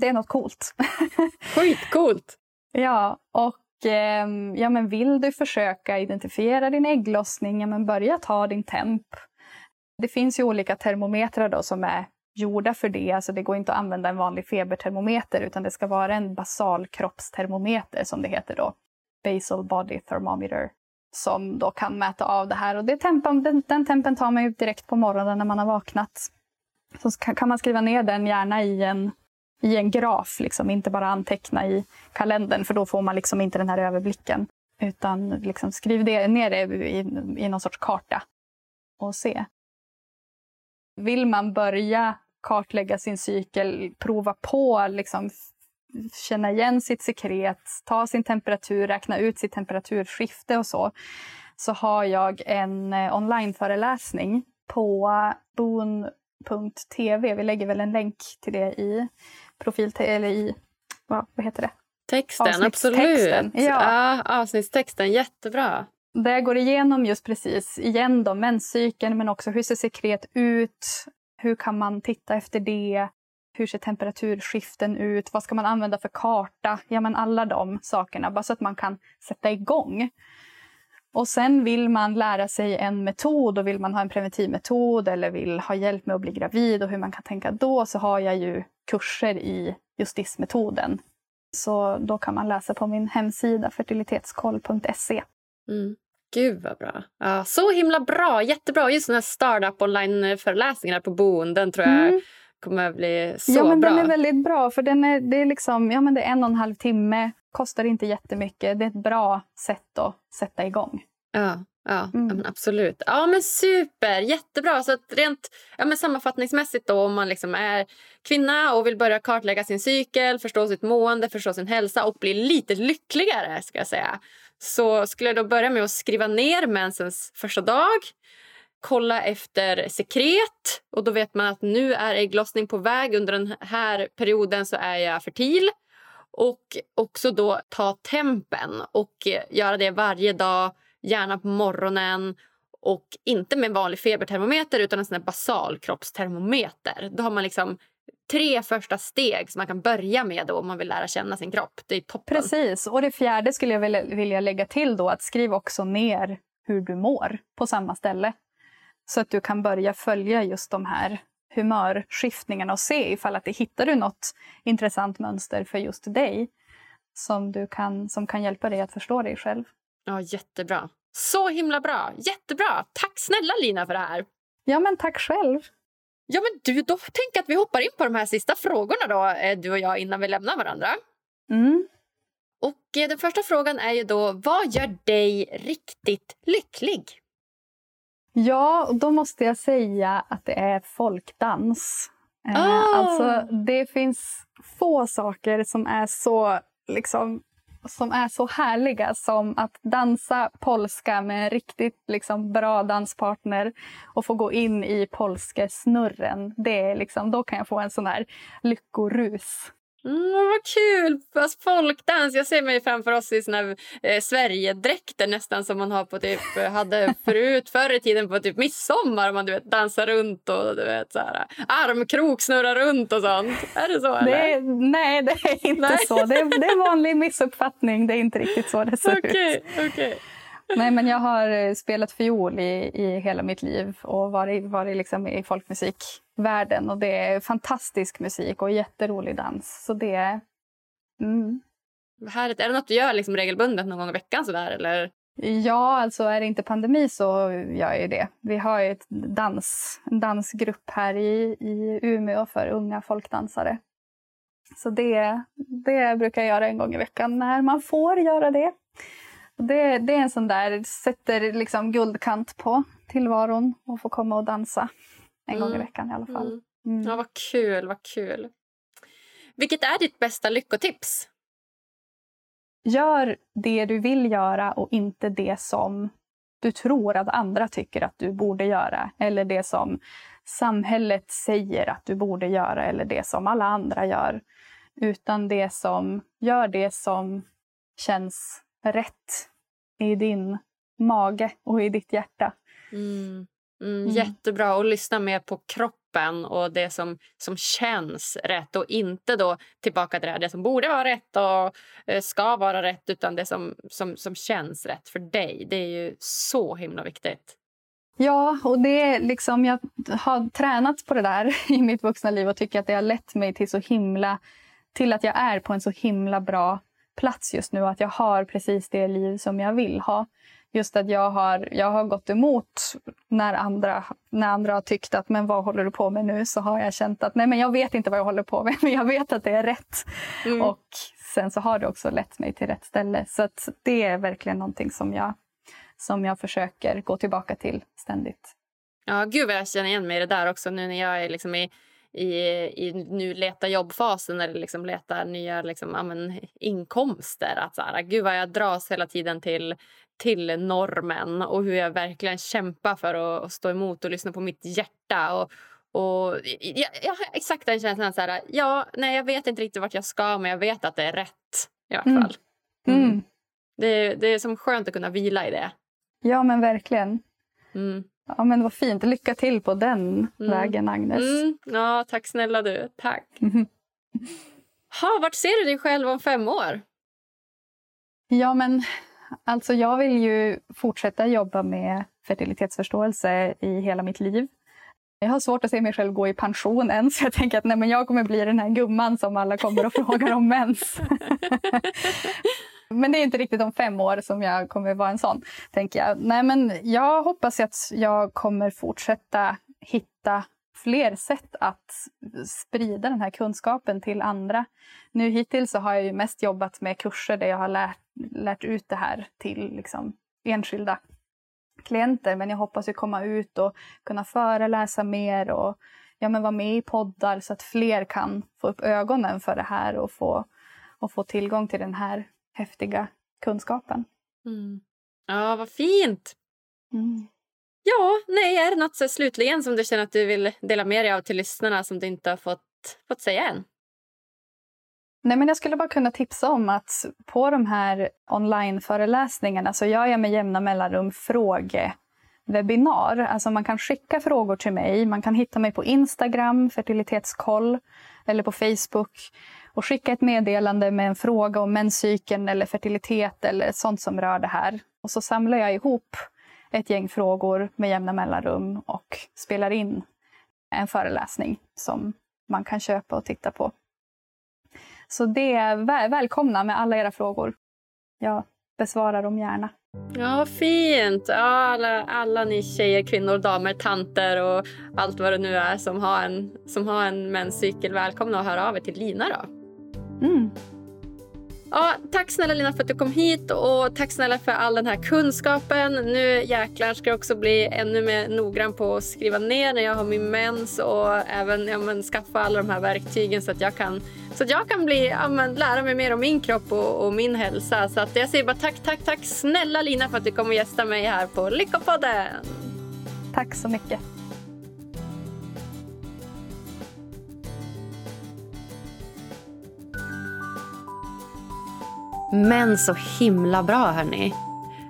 Det är något coolt. Skitcoolt! ja, och ehm, ja, men vill du försöka identifiera din ägglossning, ja, men börja ta din temp. Det finns ju olika termometrar då som är gjorda för det. Alltså det går inte att använda en vanlig febertermometer utan det ska vara en basalkroppstermometer som det heter då. Basal body thermometer som då kan mäta av det här. Och det tempen, den, den tempen tar man ju direkt på morgonen när man har vaknat. Så kan, kan man skriva ner den gärna i en, i en graf, liksom, inte bara anteckna i kalendern för då får man liksom inte den här överblicken. Utan liksom skriv det, ner det i, i någon sorts karta och se. Vill man börja kartlägga sin cykel, prova på, liksom, känna igen sitt sekret, ta sin temperatur, räkna ut sitt temperaturskifte och så, så har jag en eh, onlineföreläsning på boon.tv. Vi lägger väl en länk till det i profil eller i vad, heter det? Texten, absolut. ja. Ja, avsnittstexten, jättebra. Där jag går igenom just precis igen då menscykeln men också hur ser sekret ut? Hur kan man titta efter det? Hur ser temperaturskiften ut? Vad ska man använda för karta? Ja, men alla de sakerna, bara så att man kan sätta igång. Och sen vill man lära sig en metod och vill man ha en preventivmetod eller vill ha hjälp med att bli gravid och hur man kan tänka då så har jag ju kurser i justismetoden. Så då kan man läsa på min hemsida fertilitetskoll.se. Mm. Gud vad bra. Ja, så himla bra, jättebra. Just den här startup online-föreläsningen på Boon, den tror jag Mm. Kommer att bli så ja, men bra. Den är väldigt bra, för den är, det, är liksom, ja, men det är en och en halv timme, kostar inte jättemycket. Det är ett bra sätt att sätta igång. Ja, ja, Mm. ja men absolut. Ja, men super, jättebra. Så rent ja, men sammanfattningsmässigt då, om man liksom är kvinna och vill börja kartlägga sin cykel, förstå sitt mående, förstå sin hälsa och bli lite lyckligare, ska jag säga. Så skulle jag då börja med att skriva ner mensens första dag, kolla efter sekret och då vet man att nu är ägglossning på väg. Under den här perioden så är jag fertil. Och också då ta tempen och göra det varje dag, gärna på morgonen och inte med en vanlig febertermometer utan en sån här basalkroppstermometer. Då har man liksom tre första steg som man kan börja med då om man vill lära känna sin kropp. Det är toppen. Precis. Och det fjärde skulle jag vilja lägga till då att skriv också ner hur du mår på samma ställe. Så att du kan börja följa just de här humörskiftningarna och se ifall att det hittar du något intressant mönster för just dig som, du kan, som kan hjälpa dig att förstå dig själv. Ja, jättebra. Så himla bra. Jättebra. Tack snälla Lina för det här. Ja, men tack själv. Ja, men du, då tänker att vi hoppar in på de här sista frågorna då, eh, du och jag, innan vi lämnar varandra. Mm. Och eh, den första frågan är ju då, vad gör dig riktigt lycklig? Ja, då måste jag säga att det är folkdans. Oh. alltså, det finns få saker som är så liksom som är så härliga som att dansa polska med en riktigt liksom, bra danspartner och få gå in i polskesnurren. Det är liksom, då kan jag få en sån här lyckorus. Mm, vad kul! Fast folkdans. Jag ser mig framför oss i såna eh, Sverigedräkter nästan som man har på typ, eh, hade förut förr i tiden på typ midsommar. Man du vet, dansar runt och du vet, så här, armkrok snurrar runt och sånt. Är det så? Eller? Det nej, det är inte nej. så. Det är, det är vanlig missuppfattning. Det är inte riktigt så det ser okay, ut. Okay. Nej, men jag har eh, spelat fiol i, i hela mitt liv och varit, varit liksom i folkmusikvärlden. Och det är fantastisk musik och jätterolig dans. Så det är... Mm. Härligt. Är det något du gör liksom regelbundet någon gång i veckan? Sådär, eller? Ja, alltså är det inte pandemi så gör jag det. Vi har ju ett dans, en dansgrupp här i, i Umeå för unga folkdansare. Så det, det brukar jag göra en gång i veckan när man får göra det. Det, det är en sån där, sätter liksom guldkant på tillvaron och få komma och dansa en mm. gång i mm. veckan i alla fall. Mm. Mm. Ja, vad kul, vad kul. Vilket är ditt bästa lyckotips? Gör det du vill göra och inte det som du tror att andra tycker att du borde göra. Eller det som samhället säger att du borde göra eller det som alla andra gör. Utan det som, gör det som känns rätt i din mage och i ditt hjärta. Mm. Mm, mm. Jättebra. Och lyssna mer på kroppen och det som, som känns rätt. Och inte då tillbaka till det, här, det som borde vara rätt och eh, ska vara rätt utan det som, som, som känns rätt för dig. Det är ju så himla viktigt. Ja, och det är liksom, jag har tränat på det där i mitt vuxna liv och tycker att det har lett mig till så himla till att jag är på en så himla bra plats just nu. Att jag har precis det liv som jag vill ha. Just att jag har, jag har gått emot när andra, när andra har tyckt att men vad håller du på med nu? Så har jag känt att nej men jag vet inte vad jag håller på med men jag vet att det är rätt. Mm. Och sen så har det också lett mig till rätt ställe. Så det är verkligen någonting som jag, som jag försöker gå tillbaka till ständigt. Ja, gud vad jag känner igen mig i det där också nu när jag är liksom i i, i nu leta jobbfasen eller liksom leta nya liksom, amen, inkomster. Att så här, gud vad jag dras hela tiden till, till normen och hur jag verkligen kämpar för att, att stå emot och lyssna på mitt hjärta. Och, och jag, jag har exakt den känslan. Så här, ja, nej, jag vet inte riktigt vart jag ska men jag vet att det är rätt i alla mm. fall. Mm. Mm. Det, det är som skönt att kunna vila i det. Ja, men verkligen. Mm. Ja, men vad fint. Lycka till på den mm. vägen, Agnes. Mm. Ja, tack snälla du. Tack. Ha, vart ser du dig själv om fem år? Ja, men alltså jag vill ju fortsätta jobba med fertilitetsförståelse i hela mitt liv. Jag har svårt att se mig själv gå i pension än, så jag tänker att nej, men jag kommer bli den här gumman som alla kommer och frågar om mens. Men det är inte riktigt om fem år som jag kommer vara en sån. tänker Jag Nej, men jag hoppas att jag kommer fortsätta hitta fler sätt att sprida den här kunskapen till andra. Nu hittills så har jag ju mest jobbat med kurser där jag har lärt, lärt ut det här till liksom, enskilda klienter. Men jag hoppas ju komma ut och kunna föreläsa mer och ja, men vara med i poddar så att fler kan få upp ögonen för det här och få, och få tillgång till den här häftiga kunskapen. Mm. Ja, vad fint! Mm. Ja, nej, är det något så slutligen som du känner att du vill dela med dig av till lyssnarna som du inte har fått, fått säga än? Nej, men jag skulle bara kunna tipsa om att på de här onlineföreläsningarna så gör jag med jämna mellanrum frågewebinar. Alltså man kan skicka frågor till mig. Man kan hitta mig på Instagram, fertilitetskoll, eller på Facebook och skicka ett meddelande med en fråga om menscykeln eller fertilitet eller sånt som rör det här. Och så samlar jag ihop ett gäng frågor med jämna mellanrum och spelar in en föreläsning som man kan köpa och titta på. Så det är väl välkomna med alla era frågor. Jag besvarar dem gärna. Ja, fint. Ja, alla, alla ni tjejer, kvinnor, damer, tanter och allt vad det nu är som har en, som har en menscykel. Välkomna att höra av er till Lina. Då. Mm. Ja, tack snälla Lina för att du kom hit och tack snälla för all den här kunskapen. Nu jäklar ska jag också bli ännu mer noggrann på att skriva ner när jag har min mens och även ja, men, skaffa alla de här verktygen så att jag kan, så att jag kan bli, ja, men, lära mig mer om min kropp och, och, min hälsa. Så att jag säger bara tack, tack, tack snälla Lina för att du kom och gästa mig här på Lyckopodden. Tack så mycket. Men så himla bra, hörni.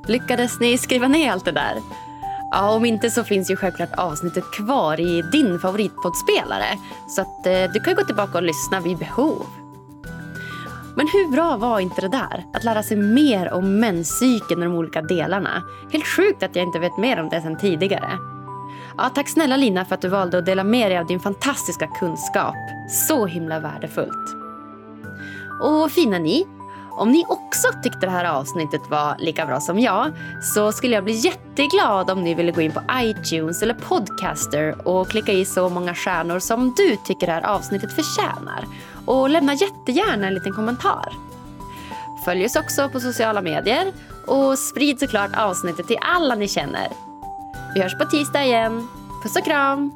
Lyckades ni skriva ner allt det där? Ja, om inte så finns ju självklart avsnittet kvar i din favoritpoddspelare. Så att, eh, du kan gå tillbaka och lyssna vid behov. Men hur bra var inte det där? Att lära sig mer om menscykeln och de olika delarna. Helt sjukt att jag inte vet mer om det sen tidigare. Ja, tack snälla Lina för att du valde att dela med dig av din fantastiska kunskap. Så himla värdefullt. Och fina ni, om ni också tyckte det här avsnittet var lika bra som jag så skulle jag bli jätteglad om ni ville gå in på iTunes eller Podcaster och klicka i så många stjärnor som du tycker det här avsnittet förtjänar. Och lämna jättegärna en liten kommentar. Följ oss också på sociala medier och sprid såklart avsnittet till alla ni känner. Vi hörs på tisdag igen. Puss och kram!